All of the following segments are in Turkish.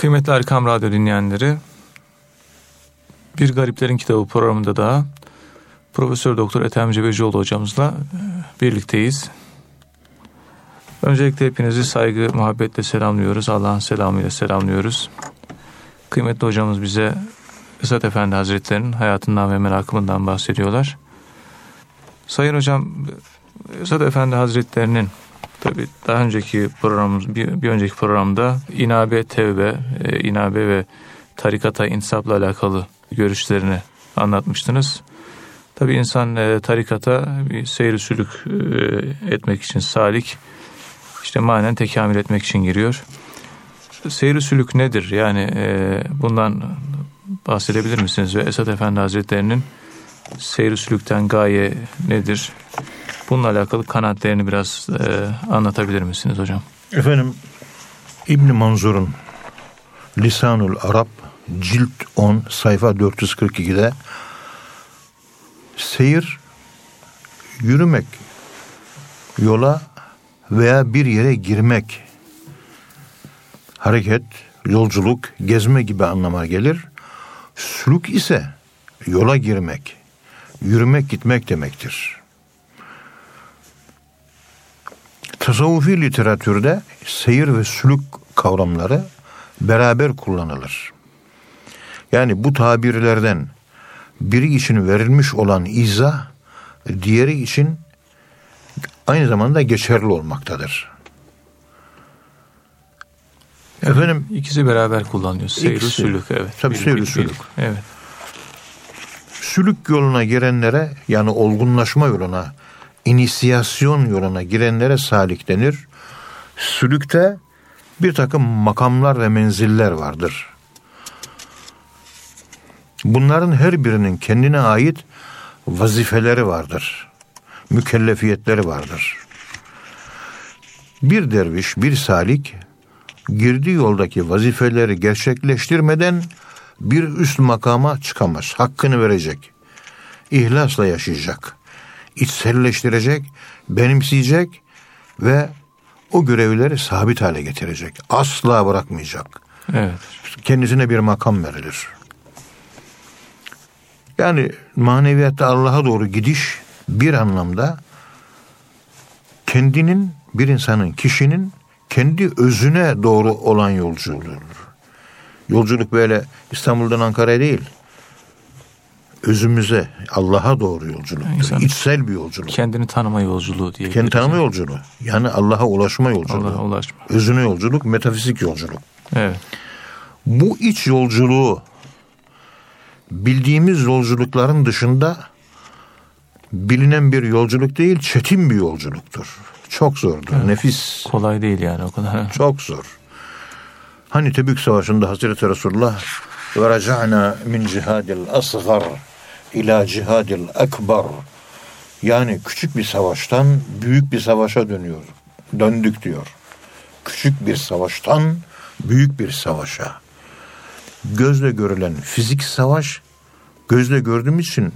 Kıymetli Erkam Radyo dinleyenleri, Bir Gariplerin Kitabı programında da Profesör Doktor Ethem Cebecioğlu hocamızla e, birlikteyiz. Öncelikle hepinizi saygı, muhabbetle selamlıyoruz. Allah'ın selamıyla selamlıyoruz. Kıymetli hocamız bize Esat Efendi Hazretleri'nin hayatından ve merakımından bahsediyorlar. Sayın hocam, Esat Efendi Hazretleri'nin tabi daha önceki programımız bir, bir önceki programda inabe tevbe, e, inabe ve tarikata insapla alakalı görüşlerini anlatmıştınız. Tabi insan e, tarikata bir seyir sülük e, etmek için salik, işte manen tekamül etmek için giriyor. Seyir sülük nedir? Yani e, bundan bahsedebilir misiniz? Ve Esat Efendi Hazretleri'nin seyir sülükten gaye nedir? Bununla alakalı kanaatlerini biraz e, anlatabilir misiniz hocam? Efendim İbn Manzur'un Lisanul Arap cilt 10 sayfa 442'de seyir yürümek yola veya bir yere girmek hareket, yolculuk, gezme gibi anlama gelir. Sülük ise yola girmek, yürümek, gitmek demektir. Tasavvufi literatürde seyir ve sülük kavramları beraber kullanılır. Yani bu tabirlerden biri için verilmiş olan izah diğeri için aynı zamanda geçerli olmaktadır. Efendim ikisi beraber kullanılıyor. Seyir sülük evet. Tabii seyir sülük. Evet. Sülük yoluna girenlere yani olgunlaşma yoluna, inisiyasyon yoluna girenlere salik denir. Sülükte bir takım makamlar ve menziller vardır. Bunların her birinin kendine ait vazifeleri vardır. Mükellefiyetleri vardır. Bir derviş, bir salik girdiği yoldaki vazifeleri gerçekleştirmeden bir üst makama çıkamaz. Hakkını verecek. İhlasla yaşayacak. İçselleştirecek, benimseyecek ve o görevleri sabit hale getirecek. Asla bırakmayacak. Evet. Kendisine bir makam verilir. Yani maneviyatta Allah'a doğru gidiş bir anlamda kendinin bir insanın, kişinin kendi özüne doğru olan yolculuğudur. Yolculuk böyle İstanbul'dan Ankara'ya değil. Özümüze, Allah'a doğru yolculuktur. İnsan İçsel bir yolculuk. Kendini tanıma yolculuğu diye. Kendi tanıma yolculuğu. Yani Allah'a ulaşma yolculuğu. Allah'a ulaşma. Özüne yolculuk, metafizik yolculuk. Evet. Bu iç yolculuğu bildiğimiz yolculukların dışında bilinen bir yolculuk değil, çetin bir yolculuktur. Çok zordur, evet. nefis. Kolay değil yani o kadar. Çok zor. Hani Tebük Savaşı'nda Hazreti Resulullah ve raca'na min cihadil asgar ila cihadil ekber yani küçük bir savaştan büyük bir savaşa dönüyor. Döndük diyor. Küçük bir savaştan büyük bir savaşa. Gözle görülen fizik savaş gözle gördüğümüz için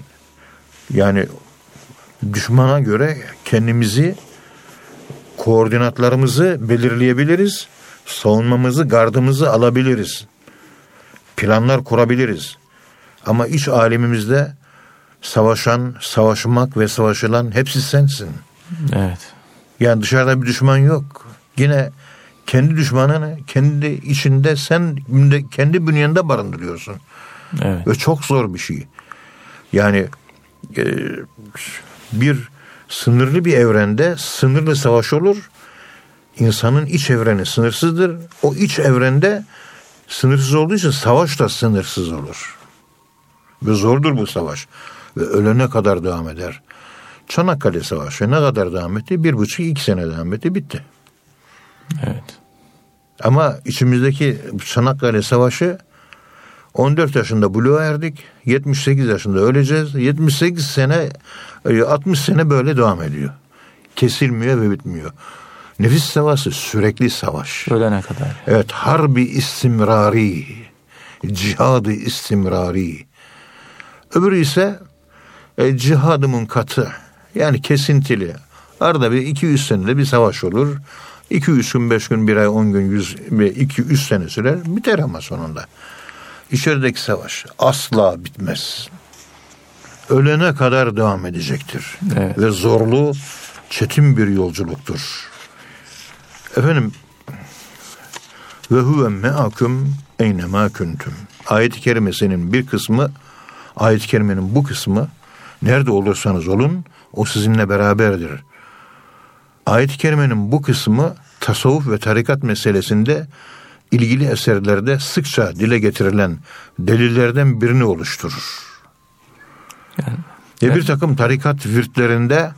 yani düşmana göre kendimizi koordinatlarımızı belirleyebiliriz. Savunmamızı, gardımızı alabiliriz. Planlar kurabiliriz. Ama iç alemimizde savaşan, savaşmak ve savaşılan hepsi sensin. Evet. Yani dışarıda bir düşman yok. Yine kendi düşmanını kendi içinde sen kendi bünyende barındırıyorsun. Evet. Ve çok zor bir şey. Yani e, bir sınırlı bir evrende sınırlı savaş olur. İnsanın iç evreni sınırsızdır. O iç evrende sınırsız olduğu için savaş da sınırsız olur. Ve zordur bu savaş. Ve ölene kadar devam eder. Çanakkale Savaşı ne kadar devam etti? Bir buçuk iki sene devam etti. Bitti. Evet. Ama içimizdeki Çanakkale Savaşı 14 yaşında buluğa erdik. 78 yaşında öleceğiz. 78 sene 60 sene böyle devam ediyor. Kesilmiyor ve bitmiyor. Nefis savaşı sürekli savaş. Ölene kadar. Evet harbi istimrari. Cihadı istimrari. Öbürü ise e, cihadımın katı. Yani kesintili. Arada bir 200 senede bir savaş olur. 2 üç gün, beş gün, bir ay, on gün, yüz ve iki, üç sene sürer. Biter ama sonunda. İçerideki savaş asla bitmez. Ölene kadar devam edecektir. Evet. Ve zorlu, çetin bir yolculuktur. Efendim ve huve me'akum eynemâ kuntum. Ayet-i kerimesinin bir kısmı, ayet-i kerimenin bu kısmı nerede olursanız olun o sizinle beraberdir. Ayet-i kerimenin bu kısmı tasavvuf ve tarikat meselesinde ilgili eserlerde sıkça dile getirilen delillerden birini oluşturur. Yani, Ve bir takım tarikat virtlerinde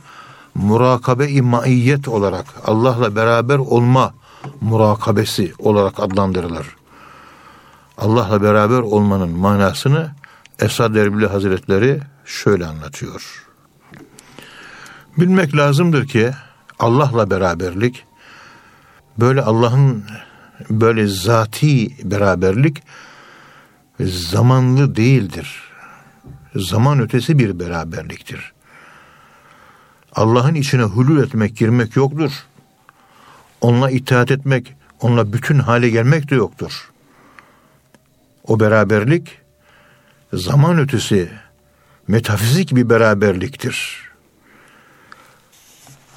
murakabe-i maiyet olarak Allah'la beraber olma murakabesi olarak adlandırılır. Allah'la beraber olmanın manasını Esad Erbil Hazretleri şöyle anlatıyor. Bilmek lazımdır ki Allah'la beraberlik böyle Allah'ın böyle zati beraberlik zamanlı değildir. Zaman ötesi bir beraberliktir. Allah'ın içine hulul etmek, girmek yoktur. Onunla itaat etmek, onunla bütün hale gelmek de yoktur. O beraberlik zaman ötesi metafizik bir beraberliktir.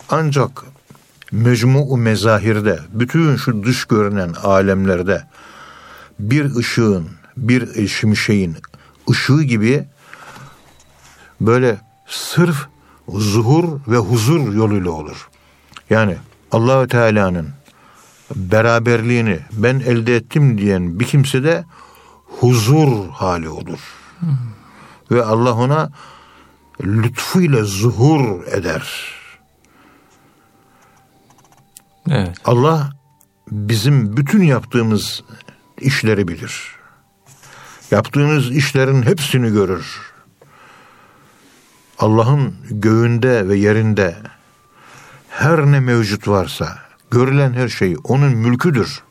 Ancak mecmu mezahirde, bütün şu dış görünen alemlerde bir ışığın, bir şimşeğin ışığı gibi böyle sırf zuhur ve huzur yoluyla olur. Yani Allahü Teala'nın beraberliğini ben elde ettim diyen bir kimse de huzur hali olur. Ve Allah ona lütfuyla zuhur eder. evet. Allah bizim bütün yaptığımız işleri bilir. Yaptığımız işlerin hepsini görür. Allah'ın göğünde ve yerinde her ne mevcut varsa görülen her şey onun mülküdür.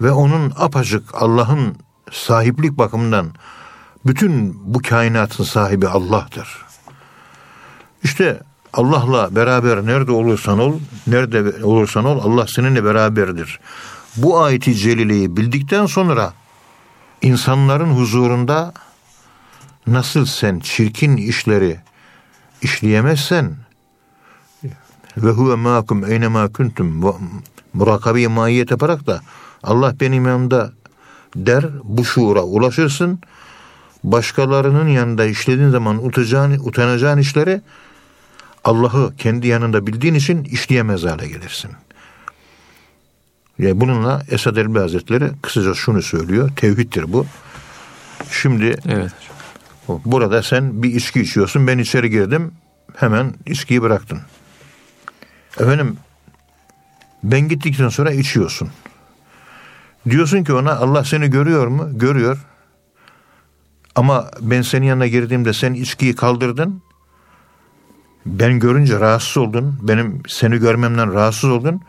Ve onun apacık Allah'ın sahiplik bakımından bütün bu kainatın sahibi Allah'tır. İşte Allah'la beraber nerede olursan ol, nerede olursan ol Allah seninle beraberdir. Bu ayeti celileyi bildikten sonra insanların huzurunda nasıl sen çirkin işleri işleyemezsen ve huve mâkum eynemâ kuntum murakabe maiyet yaparak da Allah benim yanımda der bu şuura ulaşırsın. Başkalarının yanında işlediğin zaman utacağın, utanacağın işleri Allah'ı kendi yanında bildiğin için işleyemez hale gelirsin. Yani bununla Esad Elbi Hazretleri kısaca şunu söylüyor. Tevhiddir bu. Şimdi Evet. Burada sen bir içki içiyorsun. Ben içeri girdim. Hemen içkiyi bıraktın. Efendim ben gittikten sonra içiyorsun. Diyorsun ki ona Allah seni görüyor mu? Görüyor. Ama ben senin yanına girdiğimde sen içkiyi kaldırdın. Ben görünce rahatsız oldun. Benim seni görmemden rahatsız oldun.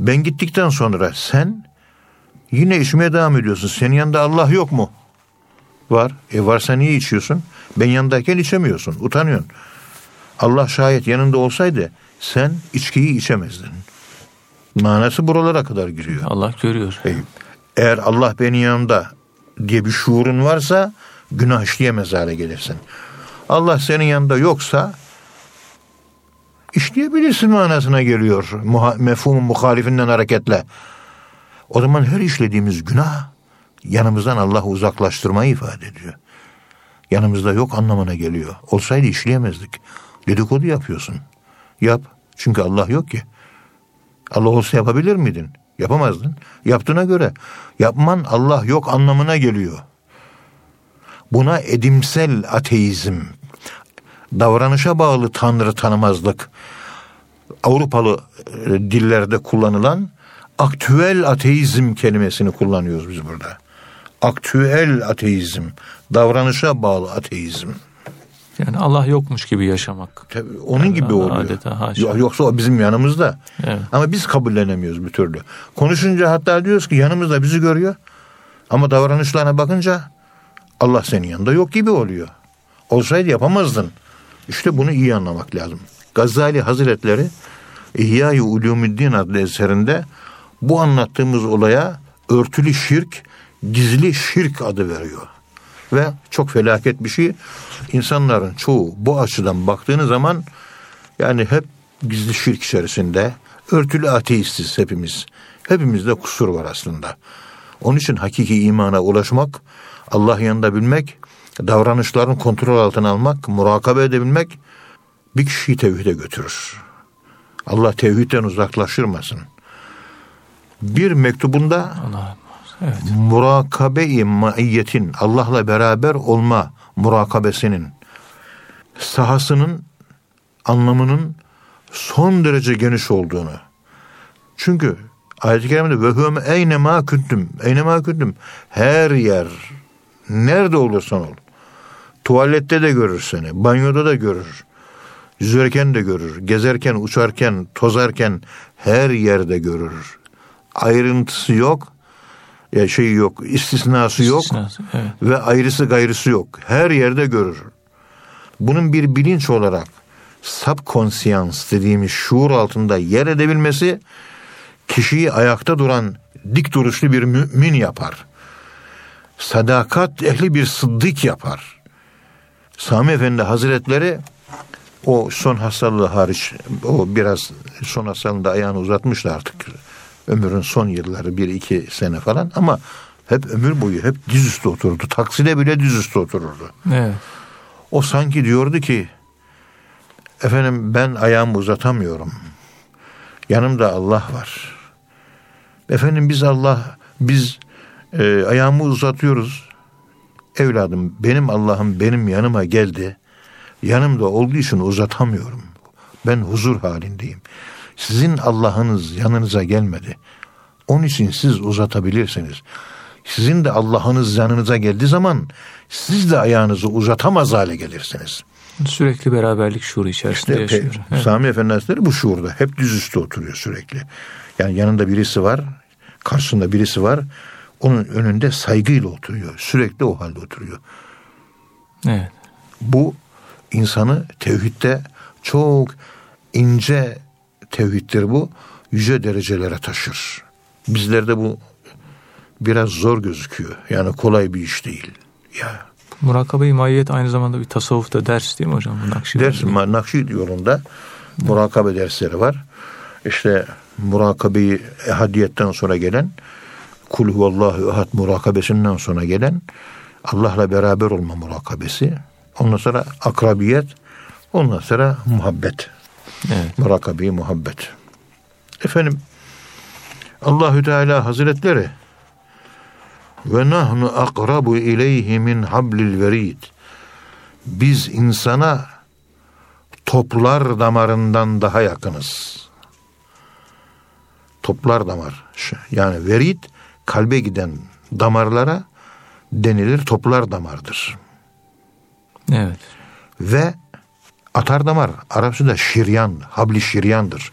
Ben gittikten sonra sen yine içmeye devam ediyorsun. Senin yanında Allah yok mu? Var. E varsa niye içiyorsun? Ben yanındayken içemiyorsun. Utanıyorsun. Allah şayet yanında olsaydı sen içkiyi içemezdin. Manası buralara kadar giriyor. Allah görüyor. E, eğer Allah benim yanımda diye bir şuurun varsa günah işleyemez hale gelirsin. Allah senin yanında yoksa işleyebilirsin manasına geliyor. Mefhumun muhalifinden hareketle. O zaman her işlediğimiz günah yanımızdan Allah'ı uzaklaştırmayı ifade ediyor. Yanımızda yok anlamına geliyor. Olsaydı işleyemezdik. Dedikodu yapıyorsun. Yap. Çünkü Allah yok ki. Allah olsa yapabilir miydin? Yapamazdın. Yaptığına göre yapman Allah yok anlamına geliyor. Buna edimsel ateizm, davranışa bağlı tanrı tanımazlık, Avrupalı e, dillerde kullanılan aktüel ateizm kelimesini kullanıyoruz biz burada. Aktüel ateizm, davranışa bağlı ateizm. Yani Allah yokmuş gibi yaşamak. Tabii onun gibi oluyor. Adeta haşa. Yoksa o bizim yanımızda. Evet. Ama biz kabullenemiyoruz bir türlü. Konuşunca hatta diyoruz ki yanımızda bizi görüyor. Ama davranışlarına bakınca Allah senin yanında yok gibi oluyor. Olsaydı yapamazdın. İşte bunu iyi anlamak lazım. Gazali Hazretleri İhya-i Ulumuddin adlı eserinde bu anlattığımız olaya örtülü şirk, gizli şirk adı veriyor. Ve çok felaket bir şey. İnsanların çoğu bu açıdan baktığınız zaman yani hep gizli şirk içerisinde örtülü ateistiz hepimiz. Hepimizde kusur var aslında. Onun için hakiki imana ulaşmak, Allah yanında bilmek, davranışların kontrol altına almak, murakabe edebilmek bir kişiyi tevhide götürür. Allah tevhidden uzaklaştırmasın. Bir mektubunda Allah evet. murakabe-i maiyetin Allah'la beraber olma murakabesinin sahasının anlamının son derece geniş olduğunu. Çünkü ayet-i kerimede ve hum eyne ma kuntum eyne ma kuntum her yer nerede olursan ol. Tuvalette de görür seni, banyoda da görür. Yüzerken de görür, gezerken, uçarken, tozarken her yerde görür. Ayrıntısı yok, ya şey yok, istisnası yok İstisnası, evet. ve ayrısı gayrısı yok. Her yerde görür. Bunun bir bilinç olarak subconscious dediğimiz şuur altında yer edebilmesi kişiyi ayakta duran dik duruşlu bir mümin yapar. Sadakat ehli bir sıddık yapar. Sami Efendi Hazretleri o son hastalığı hariç o biraz son hastalığında ayağını uzatmıştı artık. Ömrün son yılları bir iki sene falan ama hep ömür boyu hep dizüstü otururdu. Takside bile dizüstü otururdu. Evet. O sanki diyordu ki efendim ben ayağımı uzatamıyorum. Yanımda Allah var. Efendim biz Allah biz e, ayağımı uzatıyoruz. Evladım benim Allah'ım benim yanıma geldi. Yanımda olduğu için uzatamıyorum. Ben huzur halindeyim. Sizin Allah'ınız yanınıza gelmedi. Onun için siz uzatabilirsiniz. Sizin de Allah'ınız yanınıza geldiği zaman siz de ayağınızı uzatamaz hale gelirsiniz. Sürekli beraberlik şuuru içerisinde İşte yaşıyor. Pe- Evet. Sami Efendi Hazretleri bu şuurda. Hep düzüstü oturuyor sürekli. Yani yanında birisi var, karşısında birisi var. Onun önünde saygıyla oturuyor. Sürekli o halde oturuyor. Evet. Bu insanı tevhidde çok ince tevhiddir bu. Yüce derecelere taşır. Bizlerde bu biraz zor gözüküyor. Yani kolay bir iş değil. Ya Murakabe-i mahiyet aynı zamanda bir tasavvufta ders değil mi hocam? Nakşibendi. ders ma- Nakşid yolunda murakabe dersleri var. İşte murakabeyi ehadiyetten sonra gelen kul huvallahu ehad murakabesinden sonra gelen Allah'la beraber olma murakabesi. Ondan sonra akrabiyet, ondan sonra muhabbet. Evet. Murakabe muhabbet. Efendim Allahü Teala Hazretleri ve nahnu akrabu ileyhi min hablil verid. Biz insana toplar damarından daha yakınız. Toplar damar. Yani verid kalbe giden damarlara denilir toplar damardır. Evet. Ve atar damar Arapçada şiryan, habli şiryandır.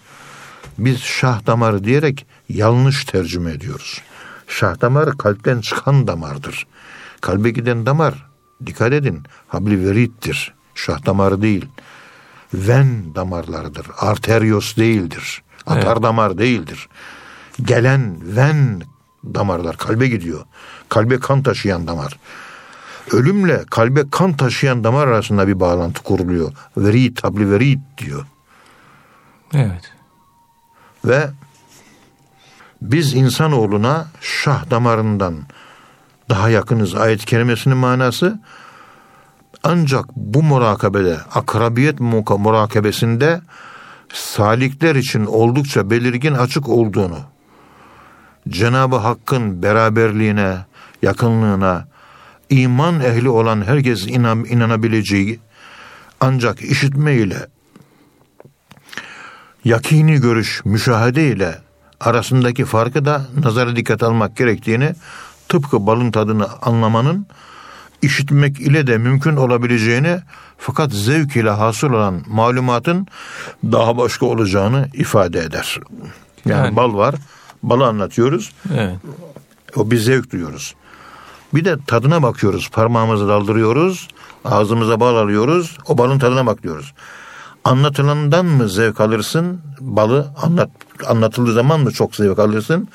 Biz şah damarı diyerek yanlış tercüme ediyoruz. Şah damarı kalpten çıkan damardır. Kalbe giden damar dikkat edin habli verittir. Şah damarı değil. Ven damarlarıdır. Arterios değildir. Atar Evet. damar değildir. Gelen ven damarlar kalbe gidiyor. Kalbe kan taşıyan damar ölümle kalbe kan taşıyan damar arasında bir bağlantı kuruluyor. Verid, tabli verid diyor. Evet. Ve biz insanoğluna şah damarından daha yakınız ayet-i kerimesinin manası ancak bu murakabede akrabiyet murakabesinde salikler için oldukça belirgin açık olduğunu Cenab-ı Hakk'ın beraberliğine, yakınlığına, iman ehli olan herkes inan, inanabileceği ancak işitme ile yakini görüş, müşahede ile arasındaki farkı da nazara dikkat almak gerektiğini tıpkı balın tadını anlamanın işitmek ile de mümkün olabileceğini fakat zevk ile hasıl olan malumatın daha başka olacağını ifade eder. Yani, Yani- bal var, balı anlatıyoruz. Evet. O bir zevk duyuyoruz. Bir de tadına bakıyoruz. Parmağımızı daldırıyoruz. Ağzımıza bal alıyoruz. O balın tadına bakıyoruz. Anlatılandan mı zevk alırsın? Balı anlat, anlatıldığı zaman mı çok zevk alırsın?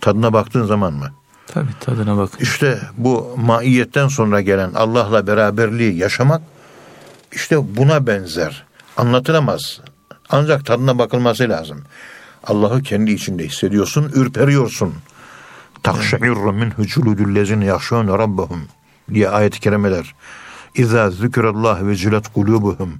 Tadına baktığın zaman mı? Tabii tadına bakın. İşte bu maiyetten sonra gelen Allah'la beraberliği yaşamak işte buna benzer. Anlatılamaz. Ancak tadına bakılması lazım. Allah'ı kendi içinde hissediyorsun, ürperiyorsun. Takşe'irru min huculudul lezine yahşûne rabbahum diye ayet-i kerimeler. İzâ zükürallah ve cilet kulubuhum.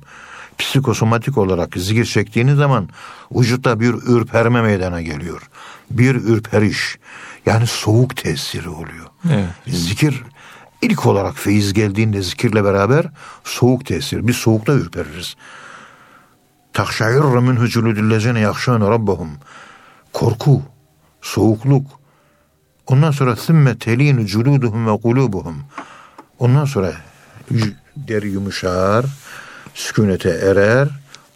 Psikosomatik olarak zikir çektiğiniz zaman vücutta bir ürperme meydana geliyor. Bir ürperiş. Yani soğuk tesiri oluyor. Evet. Zikir ilk olarak feyiz geldiğinde zikirle beraber soğuk tesir. Biz soğukta ürpeririz. Takşairru min huculudillezine yakşâne rabbahum. Korku, soğukluk. Ondan sonra sümme telinu culuduhum ve kulubuhum. Ondan sonra deri yumuşar, sükunete erer.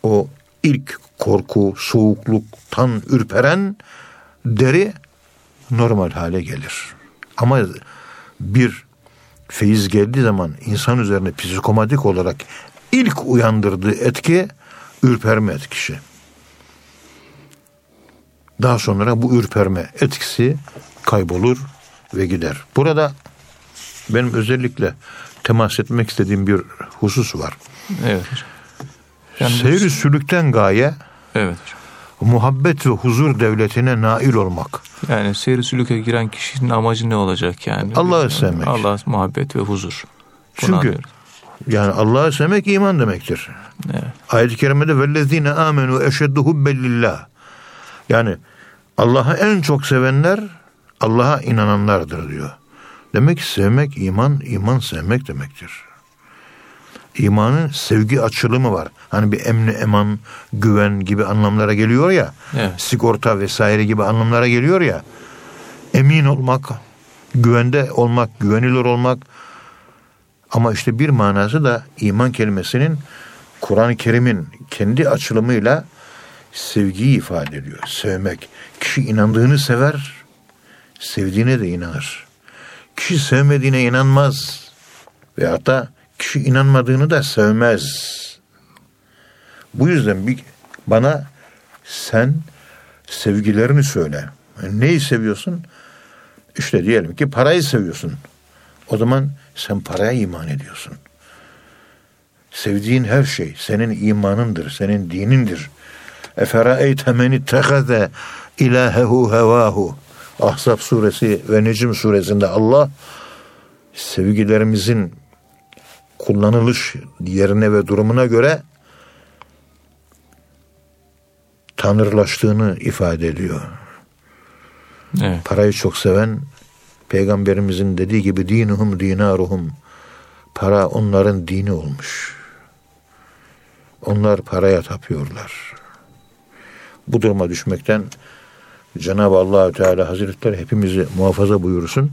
O ilk korku, soğukluktan ürperen deri normal hale gelir. Ama bir feyiz geldiği zaman insan üzerine psikomatik olarak ilk uyandırdığı etki ürperme etkisi. Daha sonra bu ürperme etkisi kaybolur ve gider. Burada benim özellikle temas etmek istediğim bir husus var. Evet. Yani bu- Seyri sülükten gaye Evet muhabbet ve huzur devletine nail olmak. Yani seyri sülüke giren kişinin amacı ne olacak yani? Allah'ı sevmek. Allah muhabbet ve huzur. Bunu Çünkü anlıyoruz. Yani Allah'ı sevmek iman demektir. Evet. Ayet-i kerimede vellezine amenu eşeddu hubbellillah. Yani Allah'a en çok sevenler Allah'a inananlardır diyor. Demek ki sevmek iman, iman sevmek demektir. İmanın sevgi açılımı var. Hani bir emni eman, güven gibi anlamlara geliyor ya. Evet. Sigorta vesaire gibi anlamlara geliyor ya. Emin olmak, güvende olmak, güvenilir olmak. Ama işte bir manası da iman kelimesinin Kur'an-ı Kerim'in kendi açılımıyla sevgiyi ifade ediyor. Sevmek. Kişi inandığını sever, sevdiğine de inanır. Kişi sevmediğine inanmaz. Veyahut da kişi inanmadığını da sevmez. Bu yüzden bir, bana sen sevgilerini söyle. Neyi seviyorsun? İşte diyelim ki parayı seviyorsun. O zaman sen paraya iman ediyorsun. Sevdiğin her şey senin imanındır, senin dinindir. Eferaeyte men ittehaze ilahehu hevahu. Ahzab suresi ve Necm suresinde Allah sevgilerimizin kullanılış yerine ve durumuna göre tanrılaştığını ifade ediyor. Evet. Parayı çok seven peygamberimizin dediği gibi dinuhum dinaruhum para onların dini olmuş. Onlar paraya tapıyorlar. Bu duruma düşmekten Cenab-ı Allahü Teala Hazretleri hepimizi muhafaza buyursun.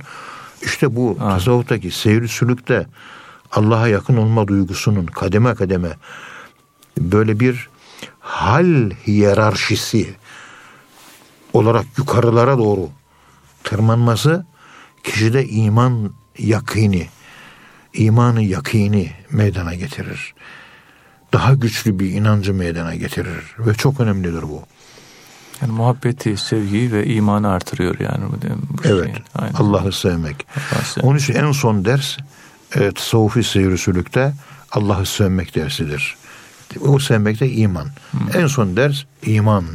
İşte bu Amin. tasavvuftaki seyir sülükte Allah'a yakın olma duygusunun kademe kademe böyle bir hal hiyerarşisi olarak yukarılara doğru tırmanması kişide iman yakini, imanı yakini meydana getirir. Daha güçlü bir inancı meydana getirir ve çok önemlidir bu. Yani muhabbeti, sevgiyi ve imanı artırıyor yani bu, değil mi? bu Evet. şeyin. Aynen. Allah'ı sevmek. Sevmek. Onun için en son ders e, tasavvufi seyir sülükte Allah'ı sevmek dersidir. O sevmek de iman. En son ders iman.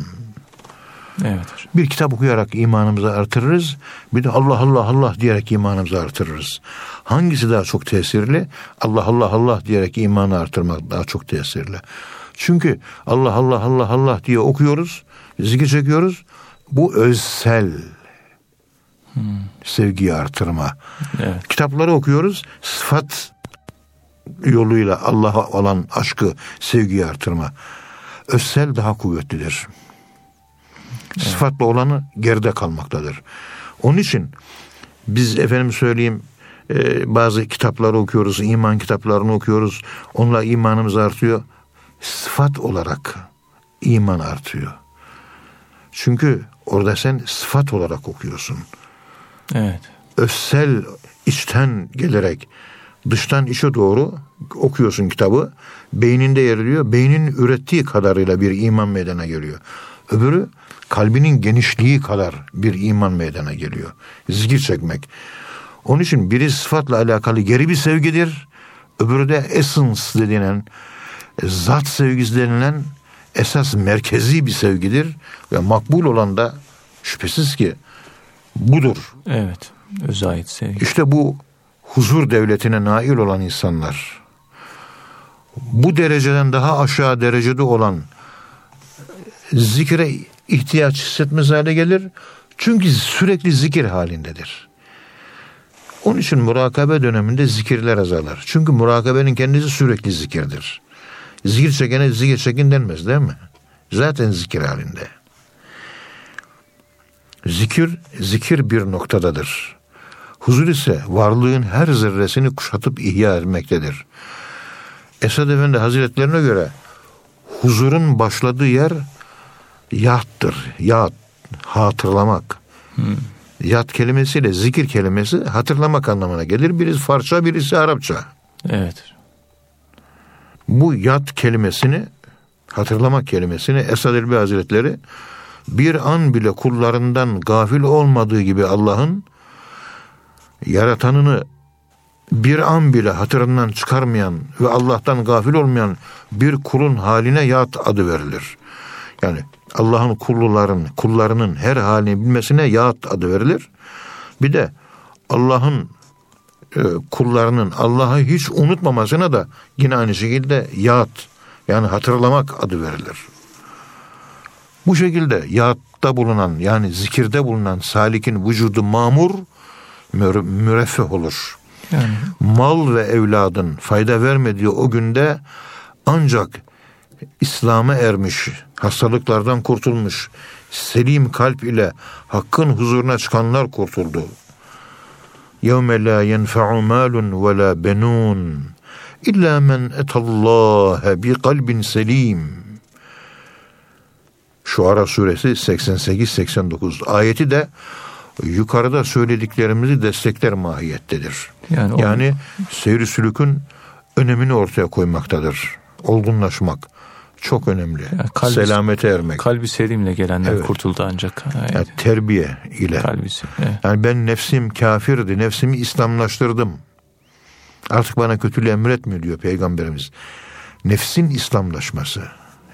Evet hocam. Bir kitap okuyarak imanımızı artırırız. Bir de Allah Allah Allah diyerek imanımızı artırırız. Hangisi daha çok tesirli? Allah Allah Allah diyerek imanı artırmak daha çok tesirli. Çünkü Allah Allah Allah Allah diye okuyoruz, zikir çekiyoruz. Bu özsel sevgiyi artırma. Evet. Kitapları okuyoruz, sıfat yoluyla Allah'a olan aşkı, sevgiyi artırma. Özsel daha kuvvetlidir. Sıfatla olanı geride kalmaktadır. Onun için biz efendim söyleyeyim e, bazı kitapları okuyoruz, iman kitaplarını okuyoruz. Onunla imanımız artıyor. Sıfat olarak iman artıyor. Çünkü orada sen sıfat olarak okuyorsun Evet. özsel içten gelerek dıştan içe doğru okuyorsun kitabı. Beyninde yer alıyor. Beynin ürettiği kadarıyla bir iman meydana geliyor. Öbürü kalbinin genişliği kadar bir iman meydana geliyor. Zikir çekmek. Onun için biri sıfatla alakalı geri bir sevgidir. Öbürü de essence denilen zat sevgisi denilen esas merkezi bir sevgidir. Ve makbul olan da şüphesiz ki budur. Evet. Öze ait sevgi. İşte bu huzur devletine nail olan insanlar bu dereceden daha aşağı derecede olan zikre ihtiyaç hissetmez hale gelir. Çünkü sürekli zikir halindedir. Onun için murakabe döneminde zikirler azalır. Çünkü murakabenin kendisi sürekli zikirdir. Zikir çekene zikir çekin denmez değil mi? Zaten zikir halinde. Zikir, zikir bir noktadadır. Huzur ise varlığın her zerresini kuşatıp ihya etmektedir. Esad Efendi Hazretlerine göre huzurun başladığı yer yattır. Yat, hatırlamak. Hmm. Yat kelimesiyle zikir kelimesi hatırlamak anlamına gelir. Birisi Farsça, birisi Arapça. Evet. Bu yat kelimesini, hatırlamak kelimesini Esad Elbi Hazretleri bir an bile kullarından gafil olmadığı gibi Allah'ın yaratanını bir an bile hatırından çıkarmayan ve Allah'tan gafil olmayan bir kulun haline yat adı verilir. Yani Allah'ın kulluların, kullarının her halini bilmesine yat adı verilir. Bir de Allah'ın e, kullarının Allah'ı hiç unutmamasına da yine aynı şekilde yat yani hatırlamak adı verilir. Bu şekilde yatta bulunan yani zikirde bulunan salikin vücudu mamur müreffeh olur. Yani. Mal ve evladın fayda vermediği o günde ancak İslam'a ermiş, hastalıklardan kurtulmuş, selim kalp ile hakkın huzuruna çıkanlar kurtuldu. يَوْمَ لَا يَنْفَعُ مَالٌ وَلَا بَنُونَ اِلَّا مَنْ اَتَ اللّٰهَ بِقَلْبٍ سَلِيمٍ Şuara suresi 88-89 ayeti de yukarıda söylediklerimizi destekler mahiyettedir. Yani, yani seyri sülükün önemini ortaya koymaktadır. Olgunlaşmak çok önemli. Yani kalbi, Selamete ermek. Kalbi selimle gelenler evet. kurtuldu ancak. Yani terbiye ile. Kalbisi. Evet. Yani ben nefsim kafirdi, nefsimi İslamlaştırdım. Artık bana kötülüğü emretmiyor diyor Peygamberimiz. Nefsin İslamlaşması.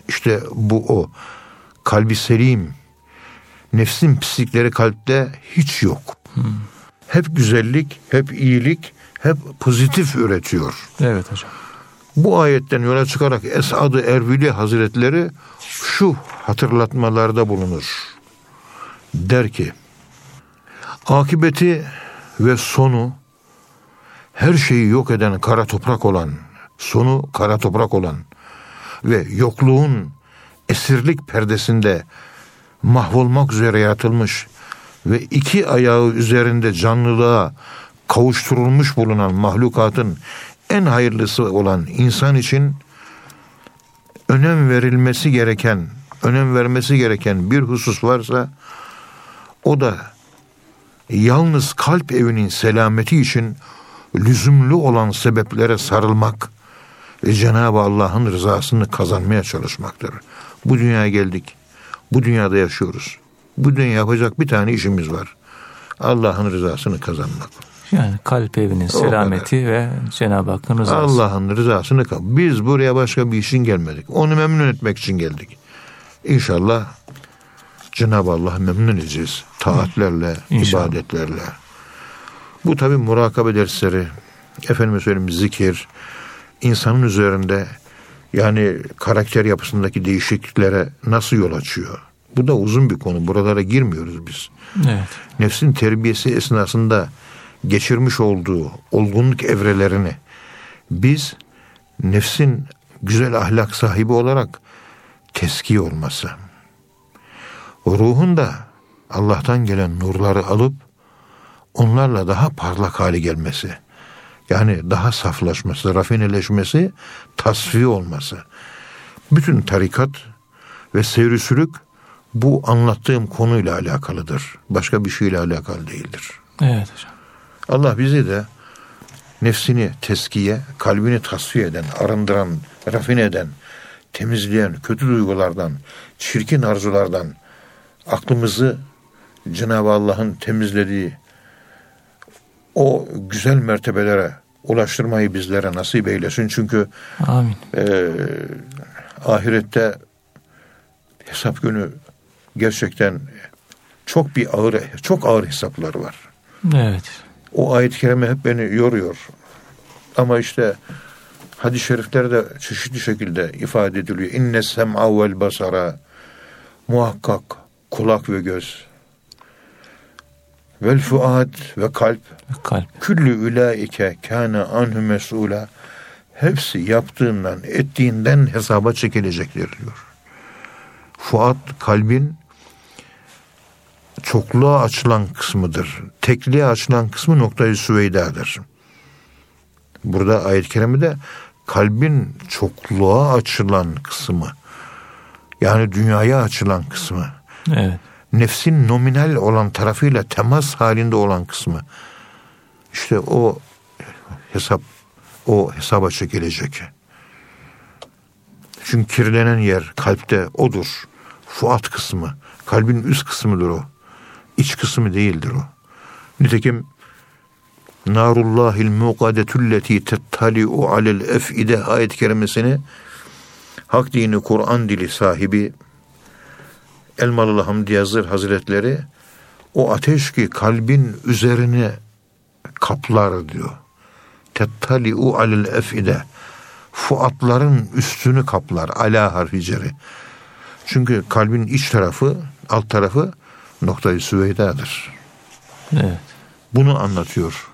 İşte bu o. Kalbi selim, nefsin pislikleri kalpte hiç yok. Hmm. Hep güzellik, hep iyilik, hep pozitif üretiyor. Evet hocam. Bu ayetten yola çıkarak Esad-ı Ervili Hazretleri şu hatırlatmalarda bulunur. Der ki, akibeti ve sonu her şeyi yok eden kara toprak olan, sonu kara toprak olan ve yokluğun esirlik perdesinde mahvolmak üzere yaratılmış ve iki ayağı üzerinde canlılığa kavuşturulmuş bulunan mahlukatın en hayırlısı olan insan için önem verilmesi gereken, önem vermesi gereken bir husus varsa o da yalnız kalp evinin selameti için lüzumlu olan sebeplere sarılmak ve Cenab-ı Allah'ın rızasını kazanmaya çalışmaktır. Bu dünyaya geldik. Bu dünyada yaşıyoruz. Bu dünya yapacak bir tane işimiz var. Allah'ın rızasını kazanmak. Yani kalp evinin selameti ve Cenab-ı Hakk'ın rızası. Allah'ın rızasını kazanmak. Biz buraya başka bir işin gelmedik. Onu memnun etmek için geldik. İnşallah Cenab-ı Allah memnun edeceğiz. Taatlerle, İnşallah. ibadetlerle. Bu tabi murakabe dersleri, efendime söyleyeyim zikir, insanın üzerinde yani karakter yapısındaki değişikliklere nasıl yol açıyor? Bu da uzun bir konu. Buralara girmiyoruz biz. Evet. Nefsin terbiyesi esnasında geçirmiş olduğu olgunluk evrelerini biz nefsin güzel ahlak sahibi olarak teski olması, ruhun da Allah'tan gelen nurları alıp onlarla daha parlak hale gelmesi, yani daha saflaşması, rafineleşmesi, tasfiye olması. Bütün tarikat ve seyri sürük bu anlattığım konuyla alakalıdır. Başka bir şeyle alakalı değildir. Evet hocam. Allah bizi de nefsini teskiye, kalbini tasfiye eden, arındıran, rafine eden, temizleyen kötü duygulardan, çirkin arzulardan aklımızı Cenab-ı Allah'ın temizlediği o güzel mertebelere ulaştırmayı bizlere nasip eylesin. Çünkü Amin. E, ahirette hesap günü gerçekten çok bir ağır çok ağır hesaplar var. Evet. O ayet-i kerime hep beni yoruyor. Ama işte hadis-i şeriflerde çeşitli şekilde ifade ediliyor. İnne sem'a vel basara muhakkak kulak ve göz vel fuad ve kalp kalp küllü ülaike kâne anhu mes'ula hepsi yaptığından ettiğinden hesaba çekilecekler diyor. Fuat kalbin çokluğa açılan kısmıdır. Tekliğe açılan kısmı noktayı süveydadır. Burada ayet-i kerimede kalbin çokluğa açılan kısmı. Yani dünyaya açılan kısmı. Evet. Nefsin nominal olan tarafıyla temas halinde olan kısmı. İşte o hesap o hesaba çekilecek. Çünkü kirlenen yer kalpte odur. Fuat kısmı. Kalbin üst kısmıdır o. İç kısmı değildir o. Nitekim Narullahil muqadetulleti tettali'u alel ef'ide ayet kerimesini Hak dini Kur'an dili sahibi Elmalılı Hamdi Yazır Hazretleri o ateş ki kalbin üzerine kaplar diyor. Tettali'u alel ef'ide fuatların üstünü kaplar. Ala harfi Çünkü kalbin iç tarafı, alt tarafı noktayı süveydadır. Evet. Bunu anlatıyor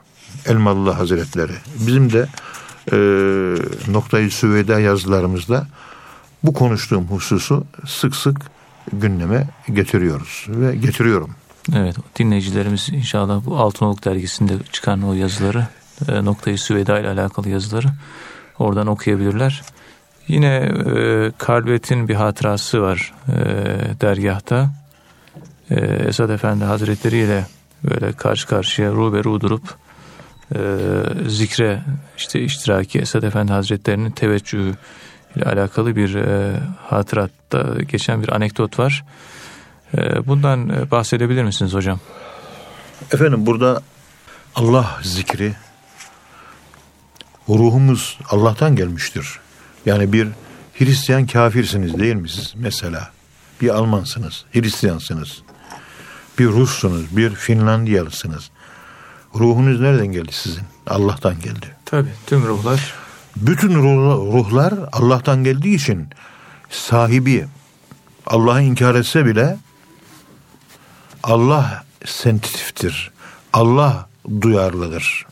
Elmalı Hazretleri. Bizim de e, noktayı süveyda yazılarımızda bu konuştuğum hususu sık sık gündeme getiriyoruz ve getiriyorum. Evet dinleyicilerimiz inşallah bu Altınoluk dergisinde çıkan o yazıları e, noktayı süveda ile alakalı yazıları oradan okuyabilirler. Yine e, Kalbet'in bir hatırası var e, dergahta. E, Esad Efendi Hazretleri ile böyle karşı karşıya ruberu durup e, zikre işte iştiraki Esad Efendi Hazretleri'nin teveccühü ile alakalı bir e, hatıratta geçen bir anekdot var. E, bundan e, bahsedebilir misiniz hocam? Efendim burada Allah zikri ruhumuz Allah'tan gelmiştir. Yani bir Hristiyan kafirsiniz değil mi siz mesela? Bir Almansınız, Hristiyansınız. Bir Russunuz, bir Finlandiyalısınız. Ruhunuz nereden geldi sizin? Allah'tan geldi. Tabii tüm ruhlar. Bütün ruhlar Allah'tan geldiği için sahibi Allah'ı inkar etse bile Allah sensitiftir. Allah duyarlıdır.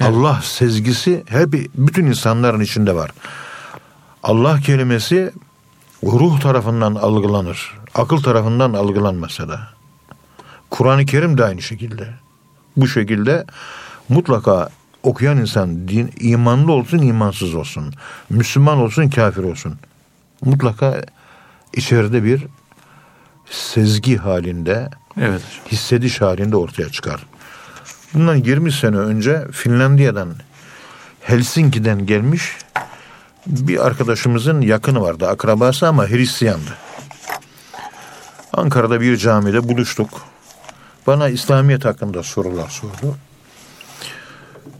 Evet. Allah sezgisi hep bütün insanların içinde var. Allah kelimesi ruh tarafından algılanır. Akıl tarafından algılanmasa da. Kur'an-ı Kerim de aynı şekilde. Bu şekilde mutlaka okuyan insan din, imanlı olsun imansız olsun. Müslüman olsun kafir olsun. Mutlaka içeride bir sezgi halinde evet. hissediş halinde ortaya çıkar. Bundan 20 sene önce Finlandiya'dan Helsinki'den gelmiş bir arkadaşımızın yakını vardı. Akrabası ama Hristiyandı. Ankara'da bir camide buluştuk. Bana İslamiyet hakkında sorular sordu.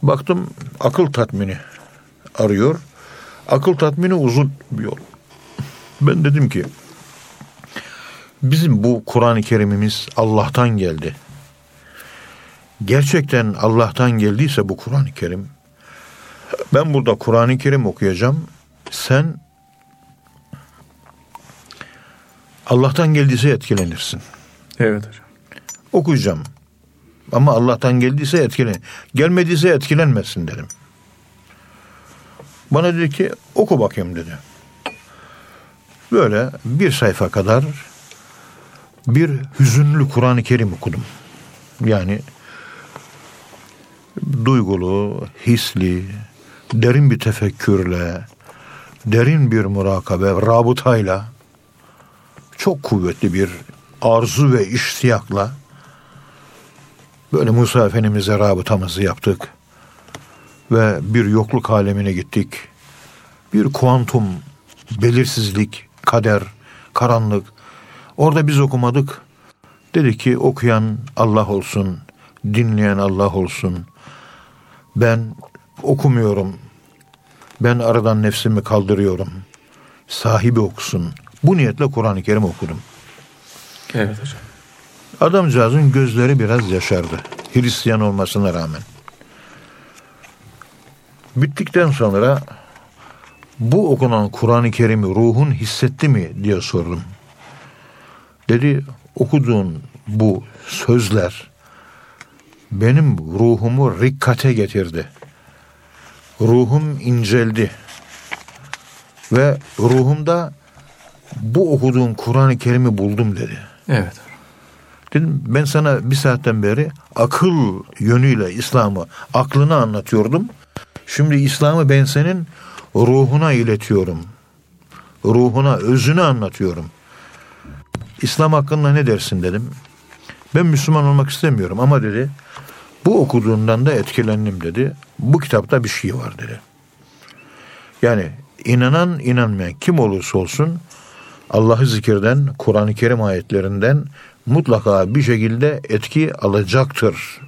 Baktım akıl tatmini arıyor. Akıl tatmini uzun bir yol. Ben dedim ki bizim bu Kur'an-ı Kerimimiz Allah'tan geldi. Gerçekten Allah'tan geldiyse bu Kur'an-ı Kerim ben burada Kur'an-ı Kerim okuyacağım. Sen Allah'tan geldiyse etkilenirsin. Evet hocam. Okuyacağım. Ama Allah'tan geldiyse etkilen. Gelmediyse etkilenmesin dedim. Bana dedi ki oku bakayım dedi. Böyle bir sayfa kadar bir hüzünlü Kur'an-ı Kerim okudum. Yani duygulu, hisli, derin bir tefekkürle, derin bir murakabe, rabıtayla, çok kuvvetli bir arzu ve iştiyakla Böyle Musa Efendimiz'e rabıtamızı yaptık. Ve bir yokluk alemine gittik. Bir kuantum, belirsizlik, kader, karanlık. Orada biz okumadık. Dedi ki okuyan Allah olsun, dinleyen Allah olsun. Ben okumuyorum. Ben aradan nefsimi kaldırıyorum. Sahibi okusun. Bu niyetle Kur'an-ı Kerim okudum. Evet hocam. Adamcağızın gözleri biraz yaşardı. Hristiyan olmasına rağmen. Bittikten sonra bu okunan Kur'an-ı Kerim'i ruhun hissetti mi diye sordum. Dedi okuduğun bu sözler benim ruhumu rikkate getirdi. Ruhum inceldi. Ve ruhumda bu okuduğun Kur'an-ı Kerim'i buldum dedi. Evet. Dedim ben sana bir saatten beri akıl yönüyle İslam'ı aklını anlatıyordum. Şimdi İslam'ı ben senin ruhuna iletiyorum. Ruhuna, özünü anlatıyorum. İslam hakkında ne dersin dedim. Ben Müslüman olmak istemiyorum ama dedi bu okuduğundan da etkilendim dedi. Bu kitapta bir şey var dedi. Yani inanan inanmayan kim olursa olsun Allah'ı zikirden, Kur'an-ı Kerim ayetlerinden mutlaka bir şekilde etki alacaktır.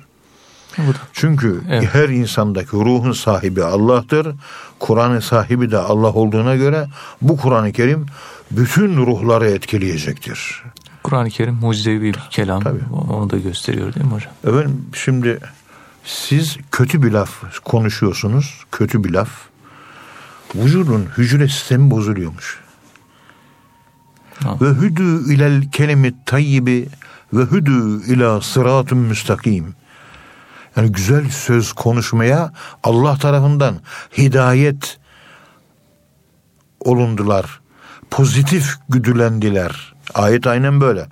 Çünkü evet. her insandaki ruhun sahibi Allah'tır. Kur'an'ın sahibi de Allah olduğuna göre bu Kur'an-ı Kerim bütün ruhları etkileyecektir. Kur'an-ı Kerim mucizevi bir kelam. Tabii. Onu da gösteriyor değil mi hocam? Efendim şimdi siz kötü bir laf konuşuyorsunuz. Kötü bir laf. Vücudun hücre sistemi bozuluyormuş. Ve hüdü ilel kelimi tayyibi ve hüdü ila sıratun müstakim. Yani güzel söz konuşmaya Allah tarafından hidayet olundular. Pozitif güdülendiler. Ayet aynen böyle.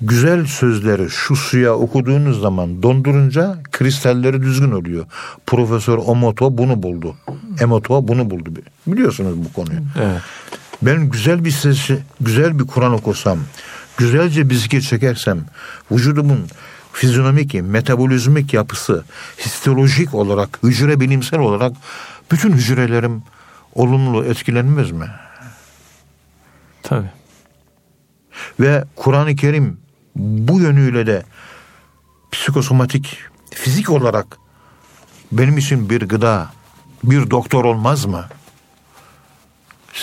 Güzel sözleri şu suya okuduğunuz zaman dondurunca kristalleri düzgün oluyor. Profesör Omoto bunu buldu. Emoto bunu buldu. Biliyorsunuz bu konuyu. Evet. Ben güzel bir ses, güzel bir Kur'an okusam, güzelce bir zikir çekersem, vücudumun fizyonomik, metabolizmik yapısı, histolojik olarak, hücre bilimsel olarak bütün hücrelerim olumlu etkilenmez mi? Tabii. Ve Kur'an-ı Kerim bu yönüyle de psikosomatik, fizik olarak benim için bir gıda, bir doktor olmaz mı?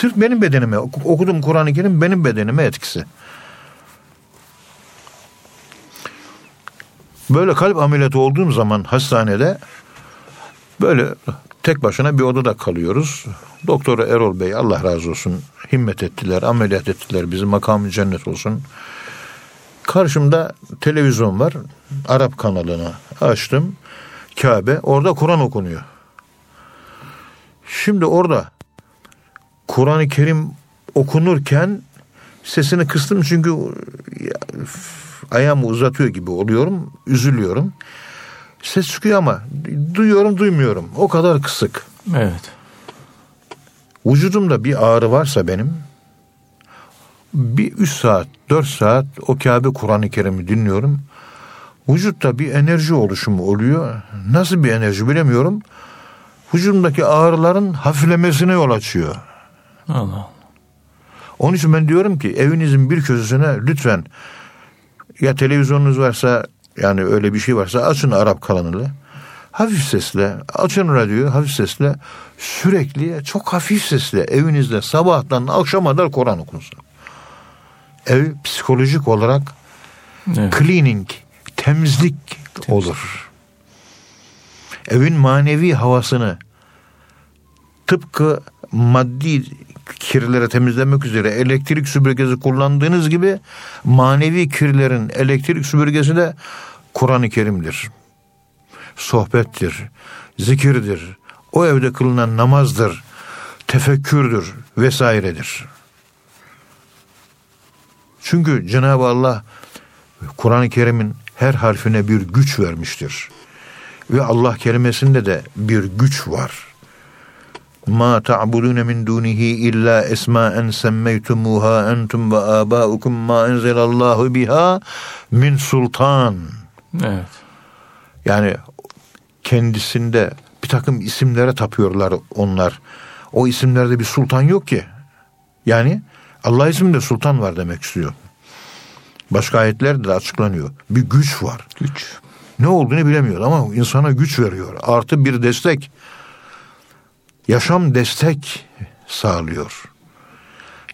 Sırf benim bedenime, okudum Kur'an-ı Kerim benim bedenime etkisi. Böyle kalp ameliyatı olduğum zaman hastanede böyle tek başına bir odada kalıyoruz. Doktoru Erol Bey Allah razı olsun himmet ettiler, ameliyat ettiler bizi makamı cennet olsun. Karşımda televizyon var. Arap kanalını açtım. Kabe. Orada Kur'an okunuyor. Şimdi orada Kur'an-ı Kerim okunurken sesini kıstım çünkü ayağımı uzatıyor gibi oluyorum. Üzülüyorum. Ses çıkıyor ama duyuyorum duymuyorum. O kadar kısık. Evet. Vücudumda bir ağrı varsa benim bir üç saat, dört saat o Kabe Kur'an-ı Kerim'i dinliyorum. Vücutta bir enerji oluşumu oluyor. Nasıl bir enerji bilemiyorum. Vücudumdaki ağrıların hafiflemesine yol açıyor. Allah Onun için ben diyorum ki evinizin bir köşesine lütfen ya televizyonunuz varsa yani öyle bir şey varsa açın Arap kanalını. Hafif sesle açın radyoyu hafif sesle sürekli çok hafif sesle evinizde sabahtan akşama kadar Kur'an okunsun. Ev psikolojik olarak evet. cleaning, temizlik Temizlik. olur. Evin manevi havasını tıpkı maddi kirleri temizlemek üzere elektrik süpürgesi kullandığınız gibi manevi kirlerin elektrik süpürgesi de Kur'an-ı Kerim'dir. Sohbettir, zikirdir, o evde kılınan namazdır, tefekkürdür vesairedir. Çünkü Cenab-ı Allah Kur'an-ı Kerim'in her harfine bir güç vermiştir. Ve Allah kelimesinde de bir güç var ma ta'budun min dunihi illa esma'en semmeytumuha entum ve abaukum ma enzelallahu biha min sultan. Evet. Yani kendisinde bir takım isimlere tapıyorlar onlar. O isimlerde bir sultan yok ki. Yani Allah isminde sultan var demek istiyor. Başka ayetlerde de açıklanıyor. Bir güç var. Güç. Ne olduğunu bilemiyor ama insana güç veriyor. Artı bir destek. Yaşam destek sağlıyor.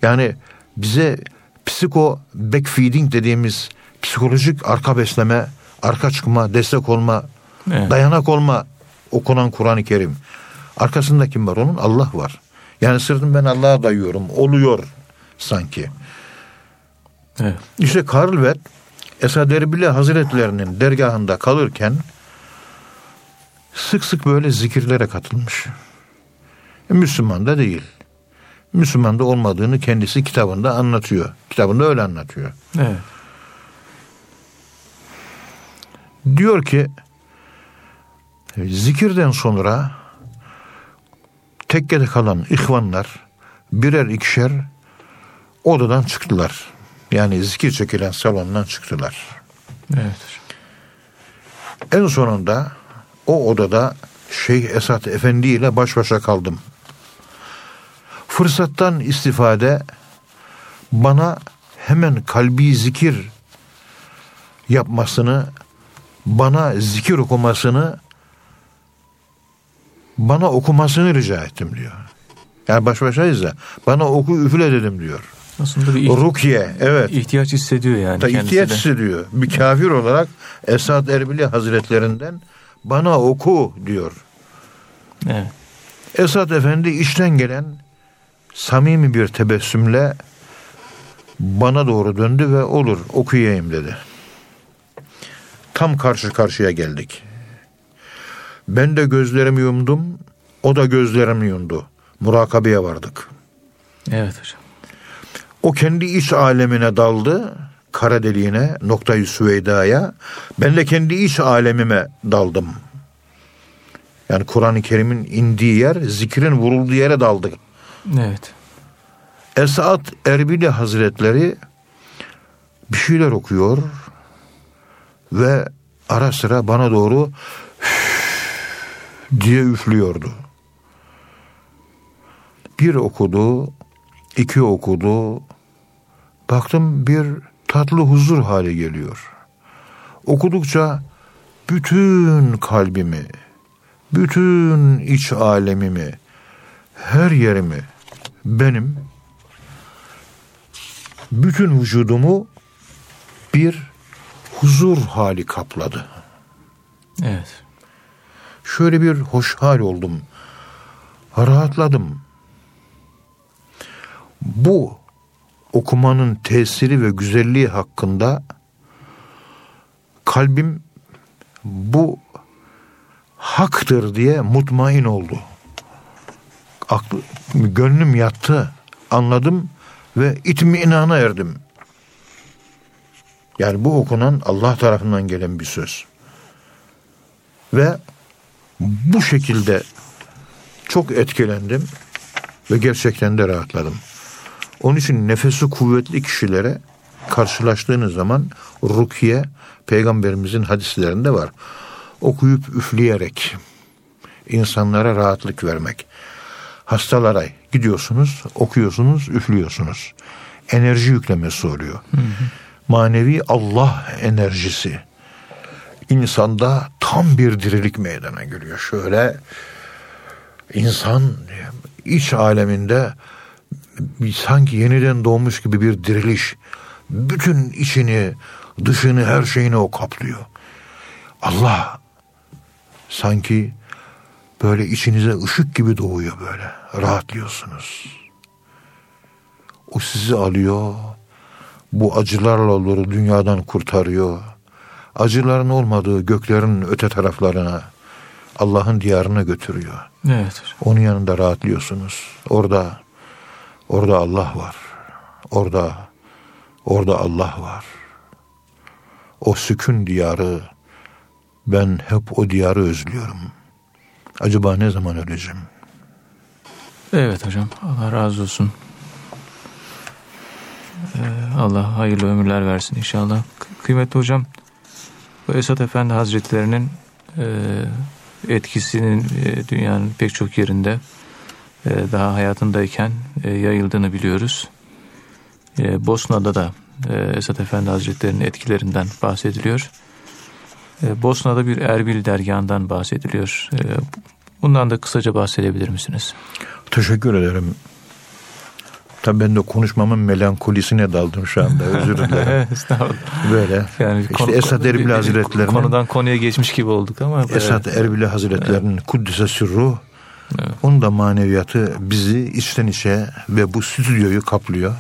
Yani bize psiko backfeeding dediğimiz psikolojik arka besleme, arka çıkma, destek olma, Evet. dayanak olma okunan Kur'an-ı Kerim. Arkasında kim var onun? Allah var. Yani sırtım ben Allah'a dayıyorum. Oluyor sanki. Evet. İşte Karl Vett Esad Erbil Hazretlerinin dergahında kalırken sık sık böyle zikirlere katılmış. E, Müslüman da değil. Müslüman da olmadığını kendisi kitabında anlatıyor. Kitabında öyle anlatıyor. Evet. Diyor ki zikirden sonra tekkede kalan ihvanlar birer ikişer odadan çıktılar. Yani zikir çekilen salondan çıktılar. Evet. En sonunda o odada Şeyh Esat Efendi ile baş başa kaldım. Fırsattan istifade bana hemen kalbi zikir yapmasını, bana zikir okumasını, bana okumasını rica ettim diyor. Yani baş başayız ya. Bana oku üfle dedim diyor. Aslında bir Rukiye evet. ihtiyaç hissediyor yani Da ihtiyaç de. hissediyor. Bir kafir olarak Esad Erbili Hazretlerinden bana oku diyor. Evet. Esad Efendi işten gelen samimi bir tebessümle bana doğru döndü ve olur okuyayım dedi. Tam karşı karşıya geldik. Ben de gözlerimi yumdum, o da gözlerimi yumdu. Murakabeye vardık. Evet hocam. O kendi iç alemine daldı, kara deliğine, noktayı Süveyda'ya. Ben de kendi iç alemime daldım. Yani Kur'an-ı Kerim'in indiği yer, zikrin vurulduğu yere daldık. Evet. Esat Erbili Hazretleri bir şeyler okuyor ve ara sıra bana doğru diye üflüyordu. Bir okudu, iki okudu. Baktım bir tatlı huzur hali geliyor. Okudukça bütün kalbimi, bütün iç alemimi, her yerimi, benim bütün vücudumu bir huzur hali kapladı. Evet. Şöyle bir hoş hal oldum. Rahatladım. Bu okumanın tesiri ve güzelliği hakkında kalbim bu haktır diye mutmain oldu. Aklı, gönlüm yattı, anladım ve itminana erdim. Yani bu okunan Allah tarafından gelen bir söz. Ve bu şekilde çok etkilendim ve gerçekten de rahatladım. Onun için nefesi kuvvetli kişilere karşılaştığınız zaman rukiye peygamberimizin hadislerinde var. Okuyup üfleyerek insanlara rahatlık vermek. Hastalara gidiyorsunuz, okuyorsunuz, üflüyorsunuz. Enerji yüklemesi oluyor. Manevi Allah enerjisi insanda tam bir dirilik meydana geliyor. Şöyle insan iç aleminde sanki yeniden doğmuş gibi bir diriliş. Bütün içini, dışını, her şeyini o kaplıyor. Allah sanki böyle içinize ışık gibi doğuyor böyle. Rahatlıyorsunuz. O sizi alıyor. Bu acılarla olur dünyadan kurtarıyor. Acıların olmadığı göklerin öte taraflarına Allah'ın diyarına götürüyor. Evet. Onun yanında rahatlıyorsunuz. Orada orada Allah var. Orada orada Allah var. O sükun diyarı ben hep o diyarı özlüyorum. Acaba ne zaman öleceğim? Evet hocam. Allah razı olsun. Ee, Allah hayırlı ömürler versin inşallah. Kı- Kıymetli hocam Bu Esat Efendi Hazretlerinin e, etkisinin e, dünyanın pek çok yerinde e, daha hayatındayken yayıldığını biliyoruz. Bosna'da da Esat Efendi Hazretleri'nin etkilerinden bahsediliyor. E, Bosna'da bir Erbil dergahından bahsediliyor. E, bundan da kısaca bahsedebilir misiniz? Teşekkür ederim. Tabii ben de konuşmamın melankolisine daldım şu anda. Özür dilerim. Estağfurullah. Böyle. Yani işte konu, Esad Erbil Hazretleri'nin konudan konuya geçmiş gibi olduk ama Esad evet. Erbil Hazretleri'nin evet. Kuddise Sürruh evet. onun da maneviyatı bizi içten içe ve bu stüdyoyu kaplıyor.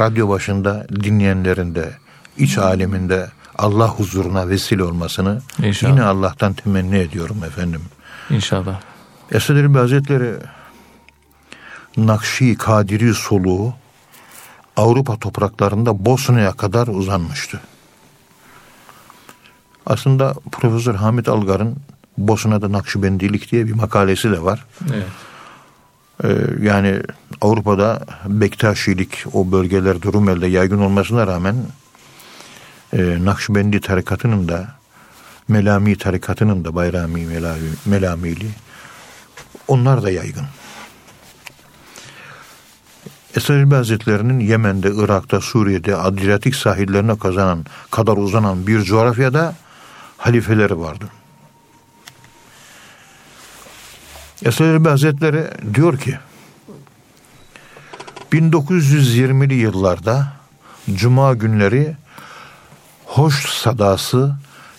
Radyo başında dinleyenlerin de iç aleminde Allah huzuruna vesile olmasını İnşallah. yine Allah'tan temenni ediyorum efendim. İnşallah. Esad Erbil Hazretleri Nakşi Kadiri soluğu Avrupa topraklarında Bosna'ya kadar uzanmıştı. Aslında Profesör Hamit Algar'ın Bosna'da Nakşibendilik diye bir makalesi de var. Evet. Ee, yani Avrupa'da Bektaşilik o bölgelerde Rumeli'de yaygın olmasına rağmen e, Nakşibendi tarikatının da Melami tarikatının da Bayrami Melami, Melamili onlar da yaygın. Esad Hazretleri'nin Yemen'de, Irak'ta, Suriye'de Adriyatik sahillerine kazanan kadar uzanan bir coğrafyada halifeleri vardı. Esad Hazretleri diyor ki 1920'li yıllarda cuma günleri hoş sadası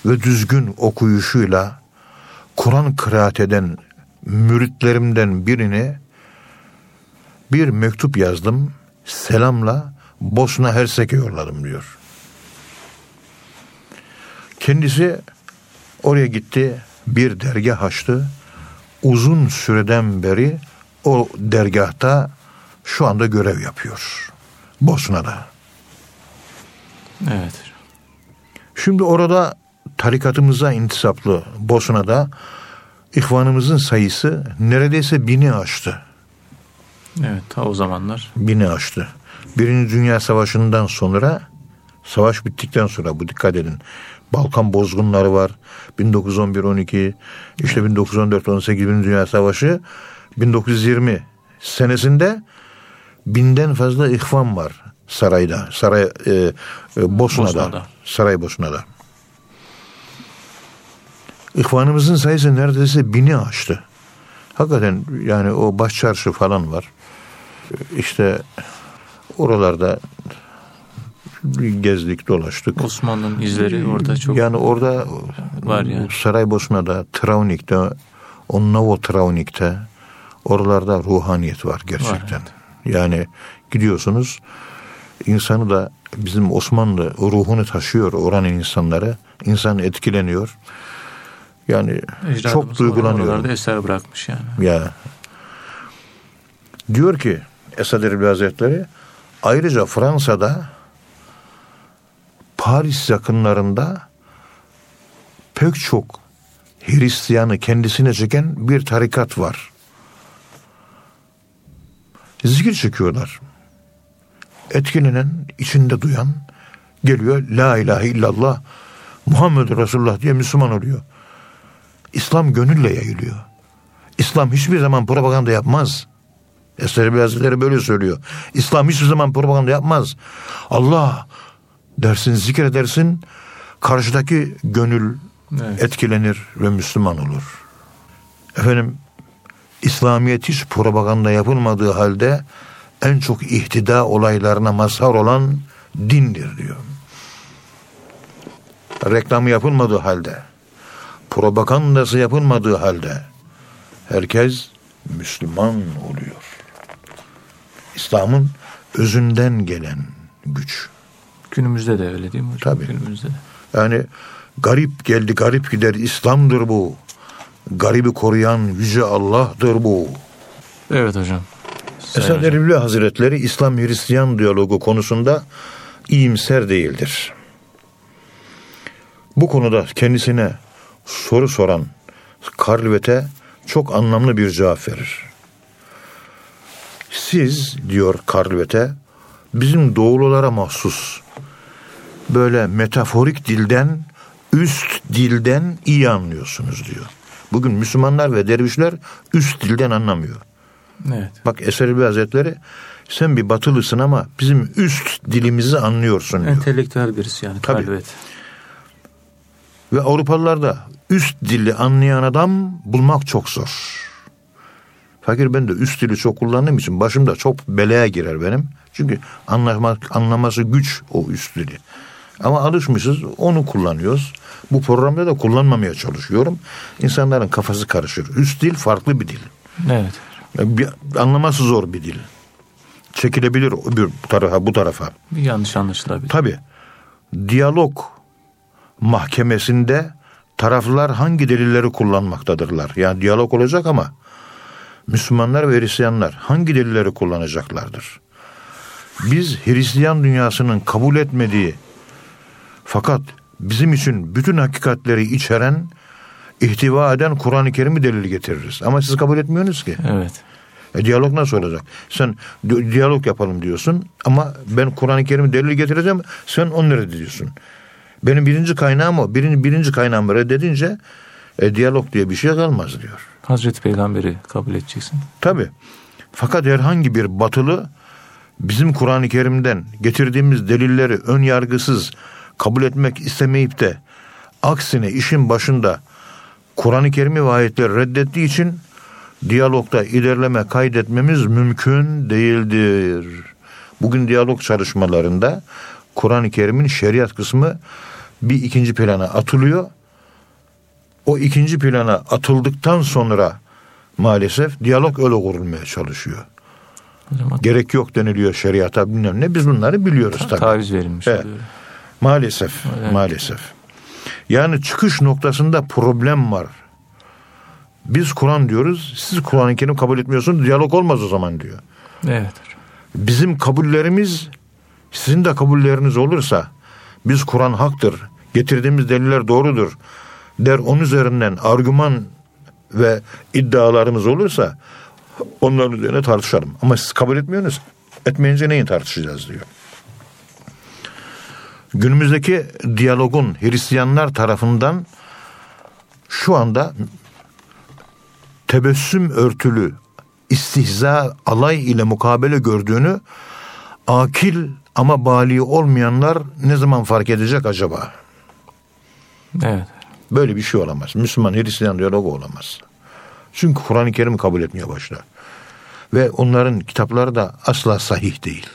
ve düzgün okuyuşuyla Kur'an kıraat eden müritlerimden birini bir mektup yazdım. Selamla Bosna Hersek'e yolladım diyor. Kendisi oraya gitti. Bir dergah açtı. Uzun süreden beri o dergahta şu anda görev yapıyor. Bosna'da. Evet. Şimdi orada tarikatımıza intisaplı Bosna'da ihvanımızın sayısı neredeyse bini aştı. Evet ta o zamanlar. Bini aştı. Birinci Dünya Savaşı'ndan sonra savaş bittikten sonra bu dikkat edin. Balkan bozgunları var. 1911-12 işte 1914-18 Birinci Dünya Savaşı 1920 senesinde binden fazla ihvan var sarayda. Saray e, e, Bosna'da, Bosna'da. Saray Bosna'da. İhvanımızın sayısı neredeyse bini aştı. Hakikaten yani o baş çarşı falan var işte oralarda gezdik dolaştık. Osmanlı'nın izleri orada çok yani orada var yani. Saraybosna'da, Travnik'te, Onnovo Travnik'te oralarda ruhaniyet var gerçekten. Var, evet. Yani gidiyorsunuz insanı da bizim Osmanlı ruhunu taşıyor oranın insanları. İnsan etkileniyor. Yani Ecdadımız çok duygulanıyor. Eser bırakmış yani. Ya. Diyor ki Esad Erbil Hazretleri. Ayrıca Fransa'da Paris yakınlarında pek çok Hristiyanı kendisine çeken bir tarikat var. Zikir çekiyorlar. Etkilenen, içinde duyan geliyor La ilahe illallah Muhammed Resulullah diye Müslüman oluyor. İslam gönülle yayılıyor. İslam hiçbir zaman propaganda yapmaz. Eseri Hazretleri böyle söylüyor. İslam hiçbir zaman propaganda yapmaz. Allah dersin, zikredersin. Karşıdaki gönül evet. etkilenir ve Müslüman olur. Efendim İslamiyet hiç propaganda yapılmadığı halde en çok ihtida olaylarına mazhar olan dindir diyor. Reklamı yapılmadığı halde, propagandası yapılmadığı halde herkes Müslüman oluyor. İslam'ın özünden gelen güç. Günümüzde de öyle değil mi hocam? Tabii. Günümüzde de. Yani garip geldi garip gider İslam'dır bu. Garibi koruyan yüce Allah'tır bu. Evet hocam. Esad Erbil Hazretleri İslam Hristiyan diyalogu konusunda iyimser değildir. Bu konuda kendisine soru soran Karlvet'e çok anlamlı bir cevap verir. Siz diyor Karlvet'e bizim doğululara mahsus böyle metaforik dilden üst dilden iyi anlıyorsunuz diyor. Bugün Müslümanlar ve dervişler üst dilden anlamıyor. Evet. Bak Eser Hazretleri sen bir batılısın ama bizim üst dilimizi anlıyorsun diyor. Entelektüel birisi yani. Tabii. Tabii. Ve Avrupalılar da üst dili anlayan adam bulmak çok zor. Fakir ben de üst dili çok kullandığım için başımda çok belaya girer benim. Çünkü anlamak, anlaması güç o üst dili. Ama alışmışız onu kullanıyoruz. Bu programda da kullanmamaya çalışıyorum. İnsanların kafası karışır. Üst dil farklı bir dil. Evet. Bir, anlaması zor bir dil. Çekilebilir bir tarafa bu tarafa. Bir yanlış anlaşılabilir. Tabi diyalog mahkemesinde taraflar hangi delilleri kullanmaktadırlar? Yani diyalog olacak ama Müslümanlar ve Hristiyanlar hangi delilleri kullanacaklardır? Biz Hristiyan dünyasının kabul etmediği fakat bizim için bütün hakikatleri içeren, ihtiva eden Kur'an-ı Kerim'i delil getiririz. Ama siz kabul etmiyorsunuz ki. Evet. E, diyalog nasıl olacak? Sen di- diyalog yapalım diyorsun ama ben Kur'an-ı Kerim'i delil getireceğim sen onu reddediyorsun. Benim birinci kaynağım o. Birinci, birinci kaynağımı reddedince e, diyalog diye bir şey kalmaz diyor. Hazreti Peygamber'i kabul edeceksin. Tabi. Fakat herhangi bir batılı bizim Kur'an-ı Kerim'den getirdiğimiz delilleri ön yargısız kabul etmek istemeyip de aksine işin başında Kur'an-ı Kerim'i ve ayetleri reddettiği için diyalogda ilerleme kaydetmemiz mümkün değildir. Bugün diyalog çalışmalarında Kur'an-ı Kerim'in şeriat kısmı bir ikinci plana atılıyor. O ikinci plana atıldıktan sonra maalesef diyalog öyle kurulmaya çalışıyor. Gerek yok deniliyor şeriata bilmem ne. Biz bunları biliyoruz tabii. taviz verilmiş Evet. oluyor. Maalesef, Evet. maalesef. Yani çıkış noktasında problem var. Biz Kur'an diyoruz, siz Kur'an-ı Kerim kabul etmiyorsunuz, diyalog olmaz o zaman diyor. Evet. Bizim kabullerimiz, sizin de kabulleriniz olursa, biz Kur'an haktır, getirdiğimiz deliller doğrudur der, onun üzerinden argüman ve iddialarımız olursa, onların üzerine tartışalım. Ama siz kabul etmiyorsunuz, etmeyince neyi tartışacağız diyor. Günümüzdeki diyalogun Hristiyanlar tarafından şu anda tebessüm örtülü istihza alay ile mukabele gördüğünü akil ama bali olmayanlar ne zaman fark edecek acaba? Evet. Böyle bir şey olamaz. Müslüman Hristiyan diyalogu olamaz. Çünkü Kur'an-ı Kerim'i kabul etmeye başlar. Ve onların kitapları da asla sahih değil.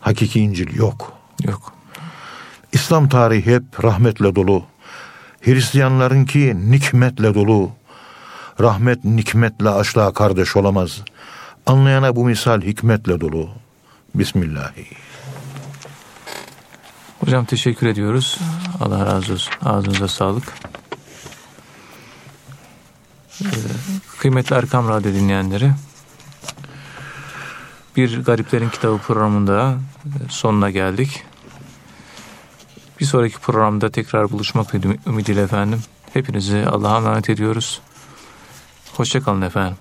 Hakiki İncil yok. Yok. İslam tarihi hep rahmetle dolu. Hristiyanlarınki nikmetle dolu. Rahmet nikmetle asla kardeş olamaz. Anlayana bu misal hikmetle dolu. Bismillahi. Hocam teşekkür ediyoruz. Allah razı olsun. Ağzınıza sağlık. Ee, Kıymetli Erkam Radyo dinleyenleri. Bir Gariplerin Kitabı programında sonuna geldik. Bir sonraki programda tekrar buluşmak ümidiyle efendim. Hepinizi Allah'a emanet ediyoruz. Hoşçakalın efendim.